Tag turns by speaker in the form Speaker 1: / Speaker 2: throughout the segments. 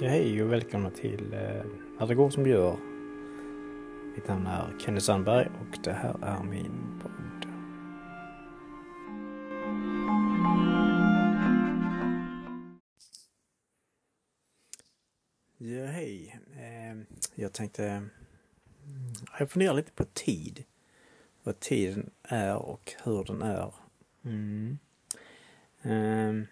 Speaker 1: Ja, hej och välkomna till eh, När det går som det gör. Mitt namn är Kenny Sandberg och det här är min podd. Ja, hej. Eh, jag tänkte... mm, Jag funderar lite på tid. Vad tiden är och hur den är. Mm. Eh,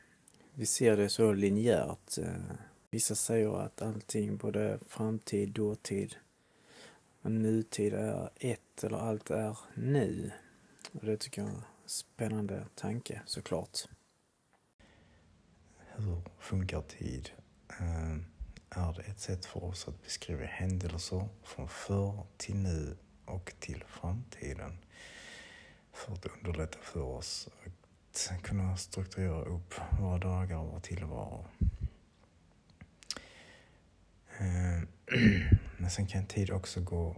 Speaker 1: vi ser det så linjärt. Eh, Vissa säger att allting, både framtid, dåtid och nutid är ett eller allt är nu. Och det tycker jag är en spännande tanke såklart.
Speaker 2: Hur funkar tid? Ehm, är det ett sätt för oss att beskriva händelser från förr till nu och till framtiden? För att underlätta för oss att kunna strukturera upp våra dagar och vår tillvaro. Ehm, men sen kan tid också gå,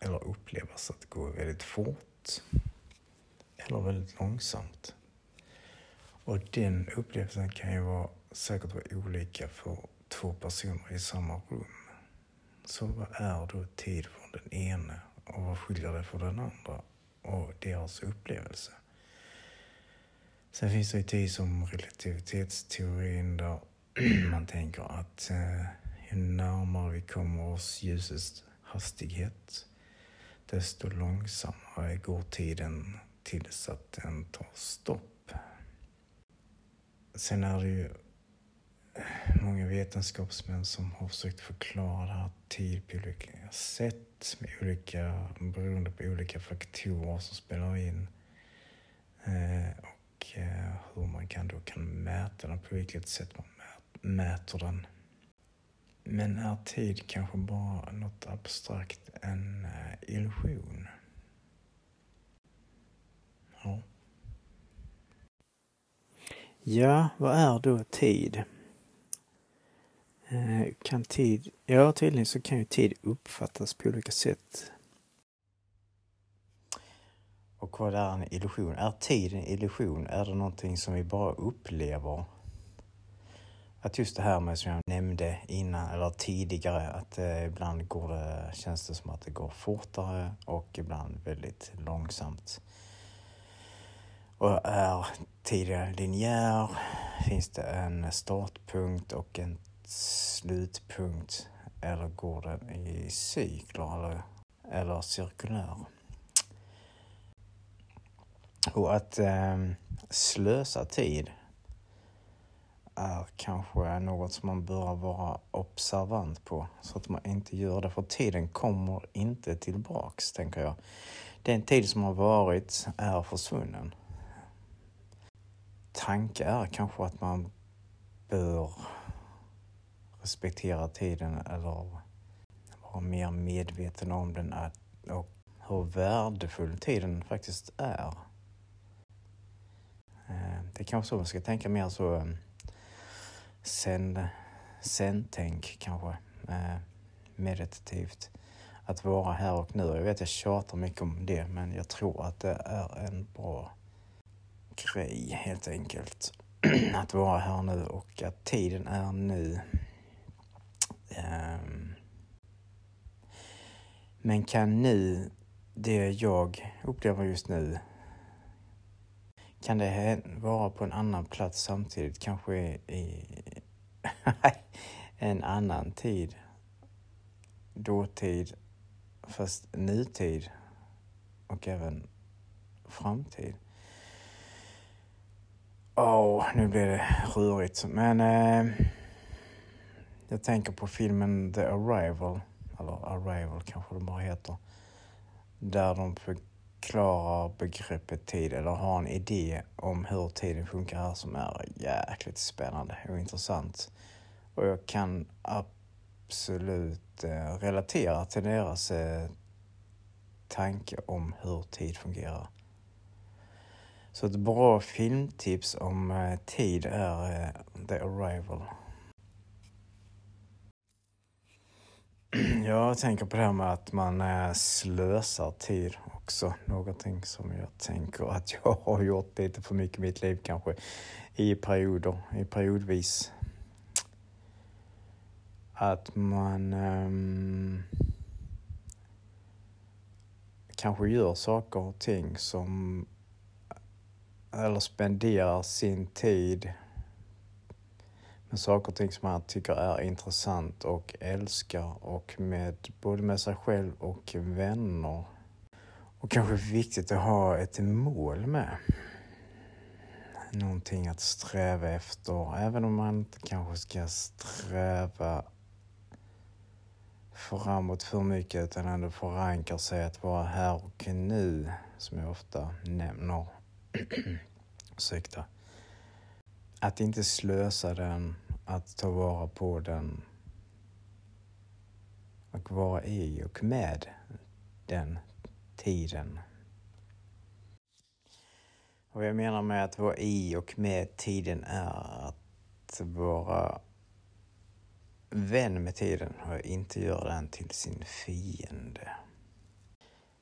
Speaker 2: eller upplevas att gå väldigt fort eller väldigt långsamt. Och den upplevelsen kan ju vara, säkert vara olika för två personer i samma rum. Så vad är då tid för den ene och vad skiljer det från den andra och deras upplevelse? Sen finns det ju tid som relativitetsteorin där man tänker att eh, ju närmare vi kommer oss ljusets hastighet desto långsammare går tiden tills att den tar stopp. Sen är det ju eh, många vetenskapsmän som har försökt förklara det här tid på olika sätt med olika, beroende på olika faktorer som spelar in. Eh, och eh, hur man kan då kan mäta den, på vilket sätt man mäter den. Men är tid kanske bara något abstrakt, en eh, illusion? Ja.
Speaker 1: Ja, vad är då tid? Eh, Kan tid... Ja, tydligen så kan ju tid uppfattas på olika sätt.
Speaker 2: Och vad är en illusion? Är tid en illusion? Är det någonting som vi bara upplever? Att just det här med som jag nämnde innan, eller tidigare, att eh, ibland går det, känns det som att det går fortare och ibland väldigt långsamt. Och är tiden linjär? Finns det en startpunkt och en slutpunkt? Eller går den i cykler eller, eller cirkulär? Och att eh, slösa tid är kanske något som man bör vara observant på så att man inte gör det. För tiden kommer inte tillbaks, tänker jag. Den tid som har varit är försvunnen. Tanken är kanske att man bör respektera tiden eller vara mer medveten om den och hur värdefull tiden faktiskt är. Eh, det är kanske så man ska tänka mer så eh, sen, sen-tänk kanske. Eh, Meditativt. Att vara här och nu. Jag vet jag tjatar mycket om det men jag tror att det är en bra grej helt enkelt. Att vara här nu och att tiden är nu. Ehm. Men kan nu, det jag upplever just nu, kan det vara på en annan plats samtidigt? Kanske i en annan tid? Dåtid, fast nutid och även framtid. Åh, nu blir det rörigt. Men eh, jag tänker på filmen The Arrival, eller Arrival kanske det bara heter. Där de förklarar begreppet tid eller har en idé om hur tiden funkar här som är jäkligt spännande och intressant. Och jag kan absolut eh, relatera till deras eh, tanke om hur tid fungerar. Så ett bra filmtips om eh, tid är The Arrival. Jag tänker på det här med att man slösar tid också. Någonting som jag tänker att jag har gjort lite för mycket i mitt liv kanske. I perioder, i periodvis. att man um, kanske gör saker och ting som eller spenderar sin tid med saker och ting som man tycker är intressant och älskar och med både med sig själv och vänner. Och kanske viktigt att ha ett mål med. Någonting att sträva efter, även om man inte kanske ska sträva framåt för mycket utan ändå förankra sig att vara här och nu, som jag ofta nämner. Ursäkta. Att inte slösa den, att ta vara på den och vara i och med den tiden. Och jag menar med att vara i och med tiden är att vara vän med tiden och inte göra den till sin fiende.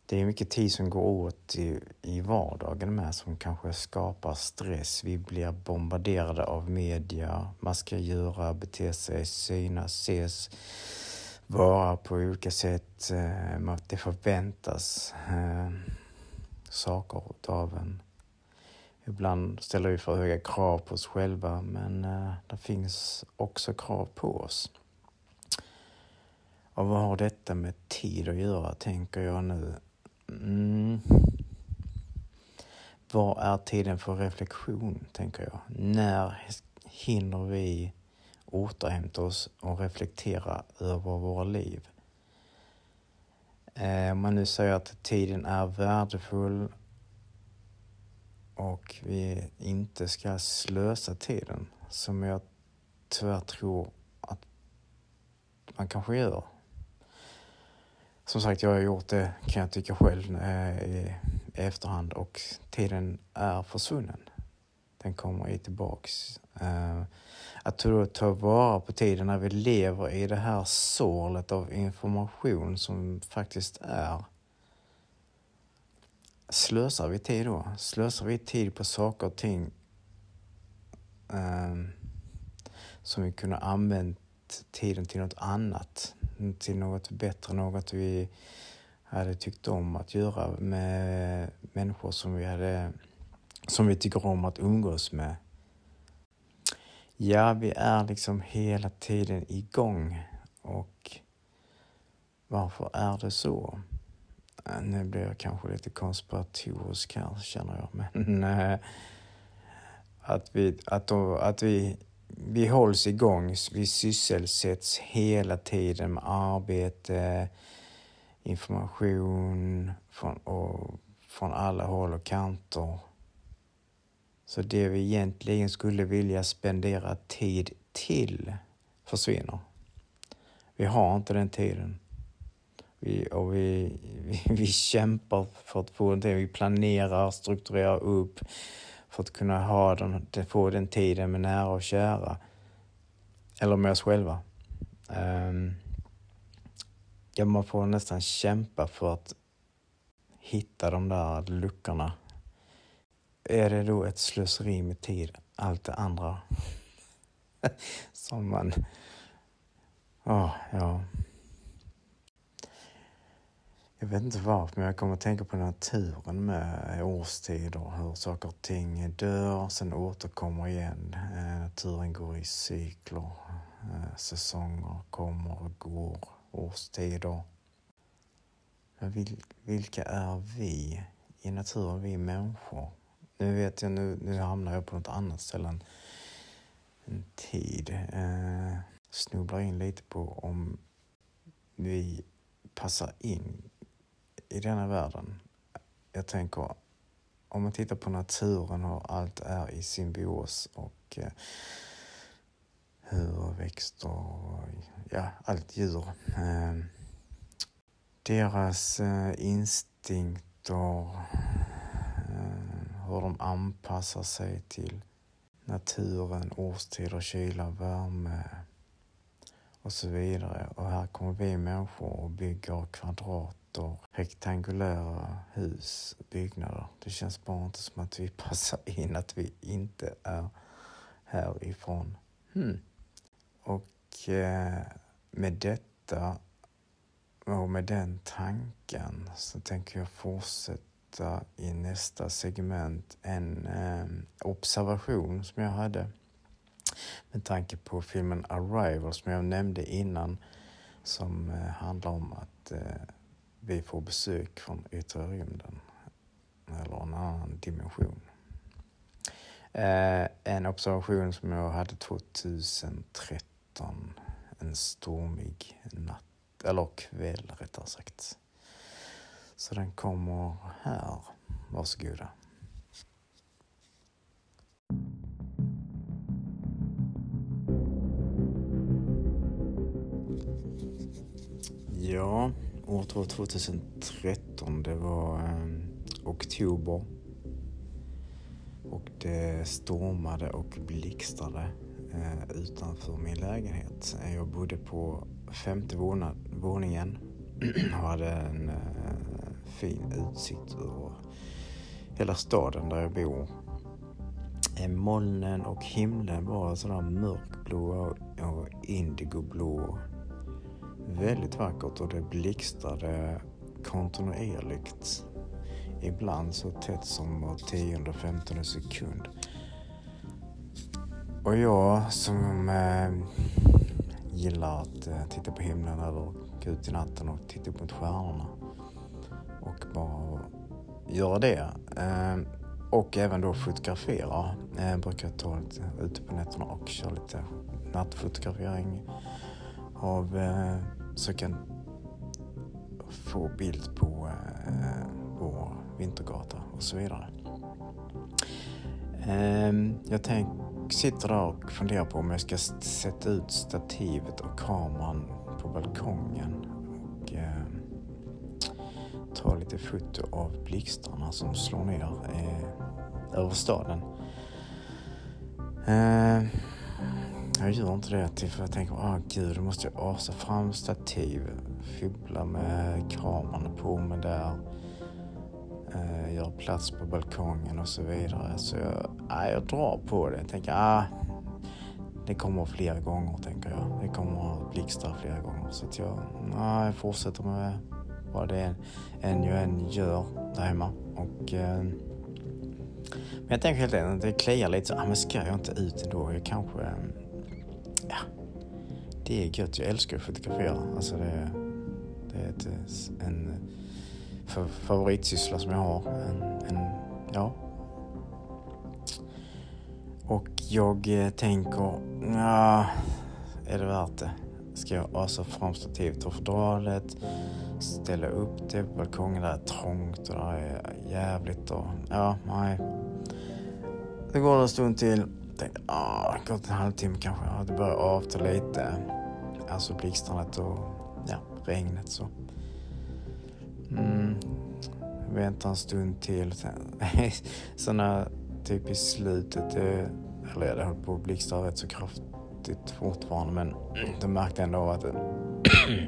Speaker 2: Det är mycket tid som går åt i, i vardagen med som kanske skapar stress. Vi blir bombarderade av media. Man ska göra, bete sig, synas, ses, vara på olika sätt. Eh, det förväntas eh, saker av en. Ibland ställer vi för höga krav på oss själva men eh, det finns också krav på oss. Och vad har detta med tid att göra, tänker jag nu. Mm. Vad är tiden för reflektion, tänker jag? När hinner vi återhämta oss och reflektera över våra liv? Eh, om man nu säger att tiden är värdefull och vi inte ska slösa tiden, som jag tyvärr tror att man kanske gör som sagt, jag har gjort det kan jag tycka själv eh, i efterhand och tiden är försvunnen. Den kommer ju tillbaks. Eh, att då ta vara på tiden när vi lever i det här sålet av information som faktiskt är. Slösar vi tid då? Slösar vi tid på saker och ting eh, som vi kunde använt tiden till något annat? Till något bättre, något vi hade tyckt om att göra med människor som vi, hade, som vi tycker om att umgås med. Ja, vi är liksom hela tiden igång och varför är det så? Nu blir jag kanske lite konspiratorisk här känner jag, men eh, att vi, att, då, att vi vi hålls igång, vi sysselsätts hela tiden med arbete, information från, och, från alla håll och kanter. Så det vi egentligen skulle vilja spendera tid till försvinner. Vi har inte den tiden. Vi, och vi, vi, vi kämpar för att få den tiden. Vi planerar, strukturerar upp, för att kunna ha den, få den tiden med nära och kära. Eller med oss själva. Ehm, um, ja, man får nästan kämpa för att hitta de där luckorna. Är det då ett slöseri med tid, allt det andra som man... Oh, ja. Jag vet inte varför, men jag kommer att tänka på naturen med årstider, hur saker och ting dör, sen återkommer igen. Eh, naturen går i cykler, eh, säsonger kommer och går, årstider. Men vilka är vi i naturen, vi människor? Nu vet jag, nu, nu hamnar jag på något annat ställe än en tid. Eh, snubblar in lite på om vi passar in i denna världen. Jag tänker, om man tittar på naturen och allt är i symbios och eh, hur växter och ja, allt djur. Eh, deras eh, instinkter, eh, hur de anpassar sig till naturen, årstider, kyla, värme och så vidare. Och här kommer vi människor och bygger kvadrat och rektangulära hus, byggnader. Det känns bara inte som att vi passar in, att vi inte är härifrån. Hmm. Och eh, med detta och med den tanken så tänker jag fortsätta i nästa segment en eh, observation som jag hade med tanke på filmen Arrival som jag nämnde innan som eh, handlar om att eh, vi får besök från yttre rymden eller en annan dimension. Eh, en observation som jag hade 2013, en stormig natt, eller kväll rättare sagt. Så den kommer här. Varsågoda. Ja, året var 2013. Det var eh, oktober. Och det stormade och blixtrade eh, utanför min lägenhet. Jag bodde på femte våningen och hade en eh, fin utsikt över hela staden där jag bor. Eh, molnen och himlen var sådär mörkblåa och indigoblå väldigt vackert och det blixtrade kontinuerligt. Ibland så tätt som var tionde femtonde sekund. Och jag som eh, gillar att eh, titta på himlen eller gå ut i natten och titta upp mot stjärnorna och bara göra det. Eh, och även då fotografera. Jag eh, brukar ta lite ute på nätterna och köra lite nattfotografering av eh, så jag kan få bild på eh, vår vintergata och så vidare. Eh, jag tänk, sitter där och funderar på om jag ska sätta ut stativet och kameran på balkongen och eh, ta lite foto av blixtarna som slår ner eh, över staden. Ehm, jag gör inte det till för jag tänker, åh gud, då måste jag asa fram stativ, fibbla med kameran på mig där, eh, göra plats på balkongen och så vidare. Så jag, ah, jag drar på det. Jag tänker, ah, det kommer fler gånger, tänker jag. Det kommer att blixtra flera gånger. Så att jag, ah, jag fortsätter med vad det är än jag än gör där hemma. Och, eh, men jag tänker helt enkelt, det kliar lite så, ah, men ska jag inte ut ändå? Jag kanske ja, det är gött. Jag älskar att fotografera. Alltså det, det är ett, eh, en eh, favoritsyssla som jag har. En, en, ja. Och jag eh, tänker, ja, är det värt det? Ska jag asa fram stativet och fodralet, ställa upp det på balkongen där det är trångt och där är jävligt och ja, nej. Det går en stund till tänkte, ah, gått en halvtimme kanske. Ja, det börjar avta lite. Alltså blixtrandet och ja, regnet så. Mm. Väntar en stund till. Såna typ i slutet, det, eller ja, det höll på att blixtra rätt så kraftigt fortfarande men då märkte jag ändå att det,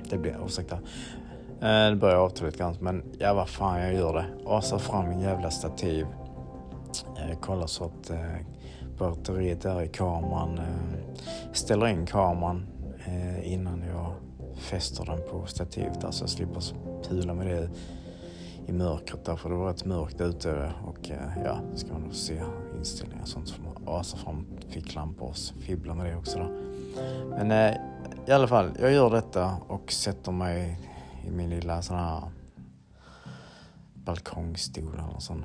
Speaker 2: det blev, ursäkta, eh, det börjar avta lite grann men ja vad fan jag gör det. Asar fram min jävla stativ. Eh, Kollar så att eh, batteriet där i kameran. Eh, Ställer in kameran eh, innan jag fäster den på stativet. så jag slipper pula med det i mörkret där för det var rätt mörkt ute och eh, ja, ska man nog se inställningar och sånt. Så man asar fram ficklampor och fibbla med det också då. Men i alla fall, jag gör detta och sätter mig i min lilla sån här balkongstol eller sån.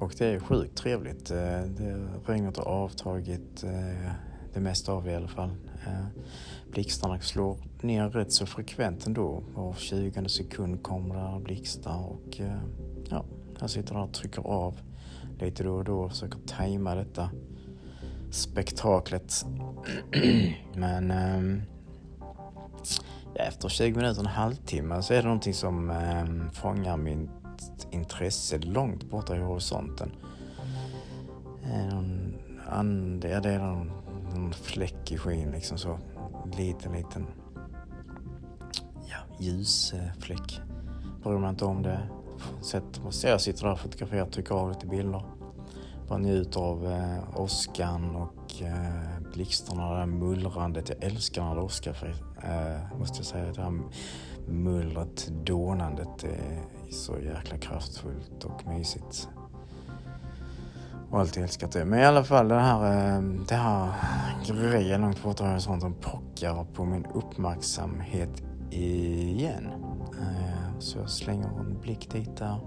Speaker 2: Och det är sjukt trevligt. Eh, det, regnet har avtagit eh, det mesta av det i alla fall. Eh, blixtarna slår ner rätt så frekvent ändå. Var 20 sekund kommer det blixtar och ja, jag sitter där och trycker av lite då och då och försöker tajma detta spektaklet. Men ähm, efter 20 minuter, en halvtimme så är det någonting som ähm, fångar min intresse långt borta i horisonten. Ehm, någon and, ja, det är någon, någon fläck i skyn liksom så. Liten, liten ja, ljusfläck. Eh, Bryr mig inte om det. Sätter, jag sitter där och fotograferar, trycker av lite bilder. Bara njuter av eh, åskan och eh, blixtarna, det här mullrandet. Jag älskar när det åskar, eh, måste jag säga. Det här mullret, dånandet är så jäkla kraftfullt och mysigt. Och alltid älskat det. Men i alla fall den här, eh, den här grejen långt borta är horisonten som pockar på min uppmärksamhet igen. Eh, så jag slänger en blick dit där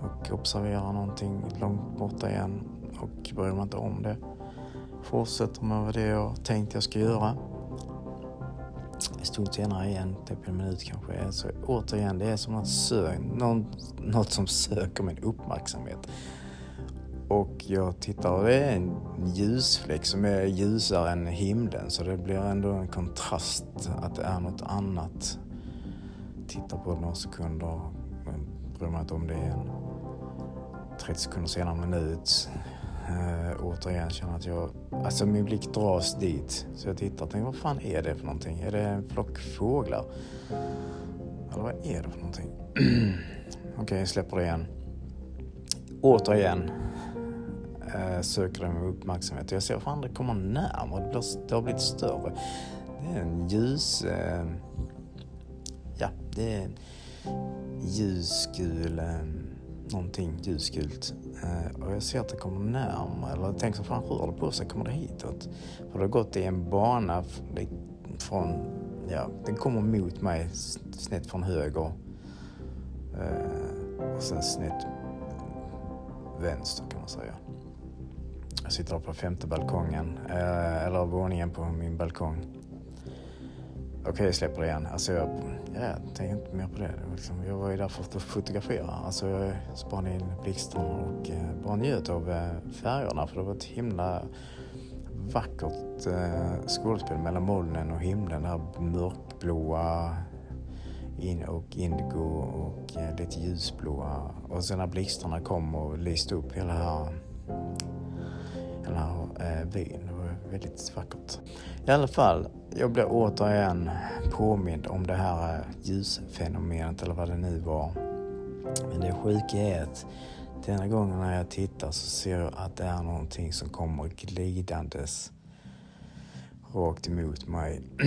Speaker 2: och observerar någonting långt borta igen och bryr mig inte om det. Fortsätter med det jag tänkt jag ska göra. En stund senare igen, typ en minut kanske. Så återigen, det är som att sö någon, något som söker min uppmärksamhet. Och jag tittar och det är en ljusfläck som är ljusare än himlen så det blir ändå en kontrast att det är något annat. Tittar på det några sekunder, men bryr mig inte om det är 30 sekunder senare, en minut. Eh, Återigen känner att jag, alltså min blick dras dit. Så jag tittar och tänker, vad fan är det för någonting? Är det en flock fåglar? Eller vad är det för någonting? Okej, okay, jag släpper det igen. Återigen uh, söker det uppmärksamhet. Jag ser, fan det kommer närmare, det, blir, det har blivit större. Det är en ljus, uh, ja, det är en ljusgul eh, någonting ljusgult. Eh, och jag ser att det kommer närmare. Eller jag tänker så fan rör det på sig? Kommer det hitåt? För det har gått i en bana från, ja, den kommer mot mig snett från höger. Eh, och sen snett eh, vänster kan man säga. Jag sitter på femte balkongen, eller våningen på min balkong. Okej, okay, jag släpper det igen. Alltså jag, ja, jag tänker inte mer på det. Liksom, jag var ju där för att fotografera. Alltså jag spanade in blixtarna och eh, bara njöt av eh, färgerna för det var ett himla vackert eh, skådespel mellan molnen och himlen. Det här mörkblåa in och indigo och eh, lite ljusblåa. Och sen när blixtarna kom och lyste upp hela här, den här eh, byn. Väldigt vackert. I alla fall, jag blir återigen påmind om det här eh, ljusfenomenet eller vad det nu var. Men det sjuka är att denna gången när jag tittar så ser jag att det är någonting som kommer glidandes rakt emot mig.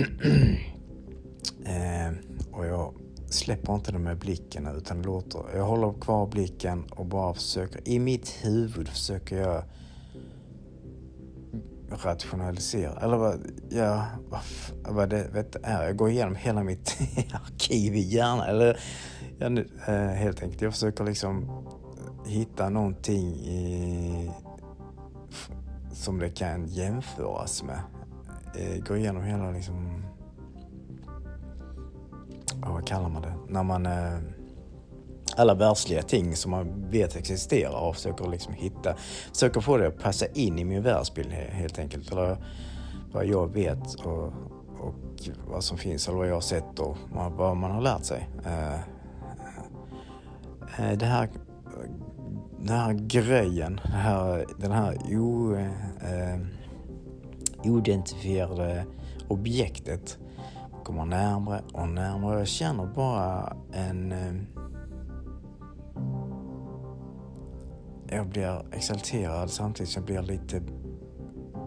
Speaker 2: eh, och jag släpper inte det med blicken utan låter, jag håller kvar blicken och bara försöker, i mitt huvud försöker jag rationalisera, eller vad, ja, vad, vad det vet, är. Jag går igenom hela mitt arkiv i hjärnan, eller ja, nu, eh, helt enkelt. Jag försöker liksom hitta någonting i, som det kan jämföras med. Eh, går igenom hela liksom, vad kallar man det, när man eh, alla världsliga ting som man vet existerar och försöker liksom hitta, försöker få det att passa in i min världsbild helt enkelt. Eller vad jag vet och, och vad som finns eller vad jag har sett och vad man har lärt sig. Eh, eh, det här, den här grejen, den här, den här o, eh, oidentifierade objektet kommer närmare och närmare. Jag känner bara en jag blir exalterad samtidigt som jag blir lite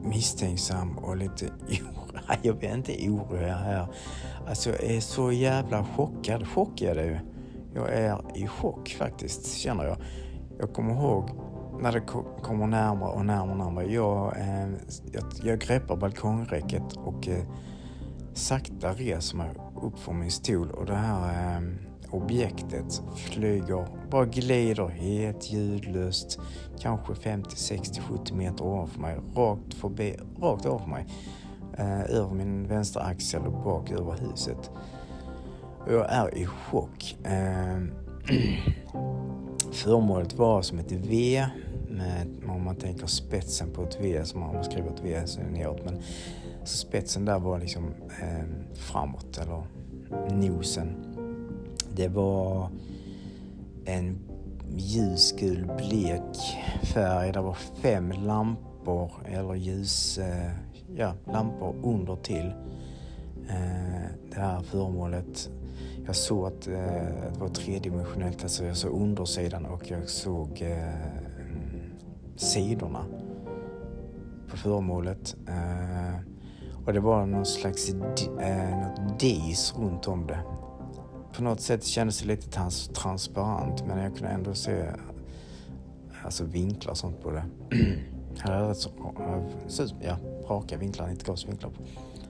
Speaker 2: misstänksam och lite orolig. Jag blir inte orolig här. Alltså jag är så jävla chockad. Chockad är jag är i chock faktiskt, känner jag. Jag kommer ihåg när det kommer närmare och närmare och närmare. Jag, eh, jag, jag greppar balkongräcket och eh, sakta reser mig upp från min stol och det här eh, objektet flyger, bara glider helt ljudlöst, kanske 50, 60, 70 meter ovanför mig, rakt förbi, rakt ovanför mig. Eh, över min vänstra axel och bak över huset. Och jag är i chock. Eh, föremålet var som ett V, med, om man tänker spetsen på ett V, som man skriver ett V så neråt. Men så spetsen där var liksom eh, framåt, eller nosen det var en ljusgul blek färg. Det var fem lampor eller ljus, eh, ja, lampor under till eh, det här föremålet. Jag såg att eh, det var tredimensionellt, alltså jag såg undersidan och jag såg sidorna. på föremålet. Och det var någon slags eh, något dis runt om det. På något sätt kändes det lite trans transparent men jag kunde ändå se alltså vinklar och sånt på det. det hade rätt så, ja, raka vinklar, inte gasvinklar.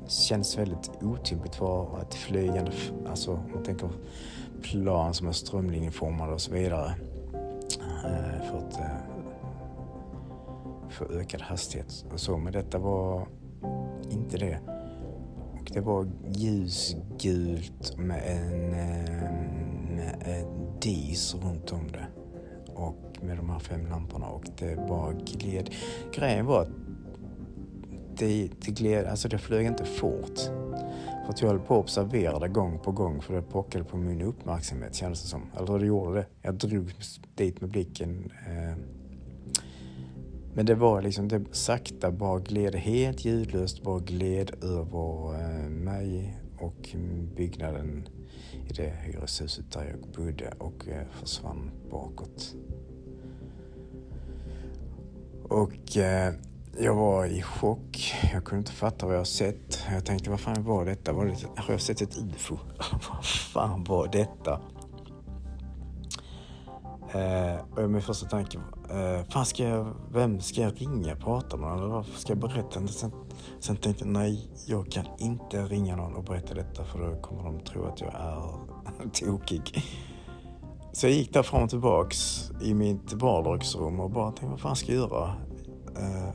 Speaker 2: Det kändes väldigt otympligt för ett flygande, alltså om man tänker plan som är strömlinjeformade och så vidare. Eh, för att eh, få ökad hastighet och så. Men detta var inte det. Och det var ljusgult med en, eh, med en dis runt om det. Och med de här fem lamporna och det bara gled. Grejen var att det, det gled, alltså det flög inte fort. För att jag höll på att observera det gång på gång för det pockade på min uppmärksamhet kändes det som. Eller det gjorde det. Jag drog dit med blicken. Eh. Men det var liksom, det sakta bara gled helt ljudlöst, bara gled över eh, mig och byggnaden i det hyreshuset där jag bodde och eh, försvann bakåt. Och eh, jag var i chock. Jag kunde inte fatta vad jag sett. Jag tänkte, vad fan var detta? Var det, har jag sett ett UFO? vad fan var detta? Eh, och min första tanke var, eh, fan ska jag, vem ska jag ringa och prata med? Eller varför ska jag berätta? Sen, sen tänkte jag, nej, jag kan inte ringa någon och berätta detta för då kommer de tro att jag är tokig. Så jag gick där fram och tillbaks i mitt vardagsrum och bara tänkte, vad fan ska jag göra? Eh,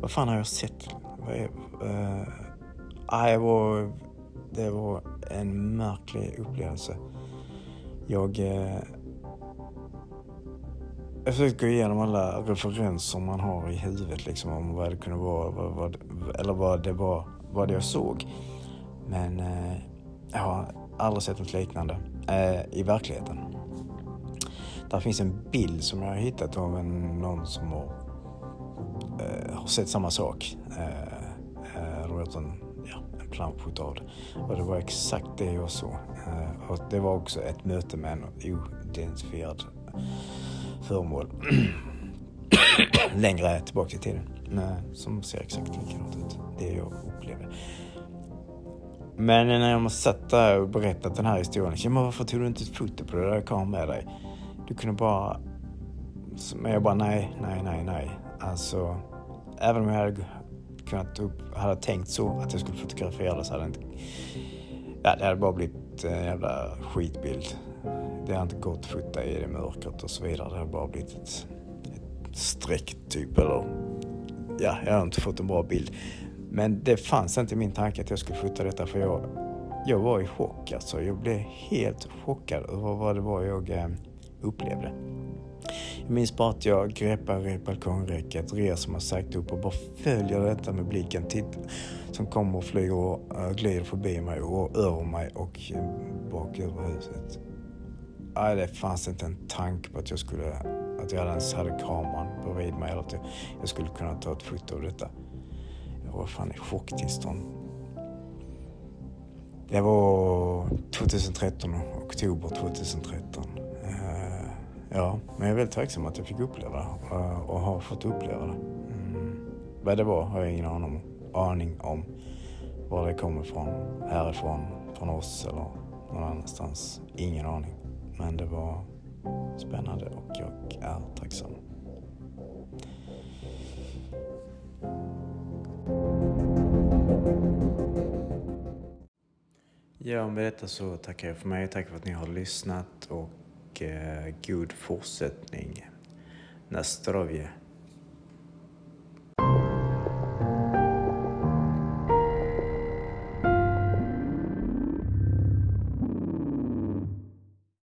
Speaker 2: vad fan har jag sett? Vad är, eh, ah, var, det var en märklig upplevelse. Jag, eh, jag försökte gå igenom alla referenser man har i huvudet liksom om vad det kunde vara, vad, vad, eller vad det var, vad jag såg. Men eh, jag har aldrig sett något liknande eh, i verkligheten. Där finns en bild som jag har hittat av en, någon som har, eh, har sett samma sak. Eh, eh, en plansch det. Och det var exakt det jag såg. Eh, och det var också ett möte med en oidentifierad föremål. Längre tillbaka i tiden. Som ser exakt likadant ut. Det jag upplevde. Men när jag satt där och berättat den här historien. Ja, men varför tog du inte ett foto på det där kameran med dig? Du kunde bara... Men jag bara nej, nej, nej, nej. Alltså, även om jag hade Typ kunnat upp, hade tänkt så att jag skulle fotografera det så hade det inte... Ja, det hade bara blivit en jävla skitbild. Det hade inte gått att fota i det mörkret och så vidare. Det hade bara blivit ett, ett streck typ eller... Ja, jag hade inte fått en bra bild. Men det fanns inte i min tanke att jag skulle fota detta för jag, jag var i chock alltså. Jag blev helt chockad över vad det var jag eh, upplevde. Jag minns bara att jag greppar balkongräcket, reser mig sakta upp och bara följer detta med blicken. Titt, som kommer och flyger och uh, glider förbi mig och över mig och eh, bak över huset. Nej, det fanns inte en tanke på att jag skulle, att jag ens hade kameran bredvid mig eller att jag skulle kunna ta ett foto av detta. Jag var fan i chocktillstånd. Det var 2013, oktober 2013. Ja, men jag är väldigt tacksam att jag fick uppleva det eh, och har fått uppleva det. Mm. Vad det var har jag ingen aning om, aning om. Var det kommer ifrån, härifrån, från oss eller någon annanstans. Ingen aning. Men det var spännande och jag är tacksam. Ja, med detta så tackar jag för mig. Tack för att ni har lyssnat och Eh, god fortsättning. Na.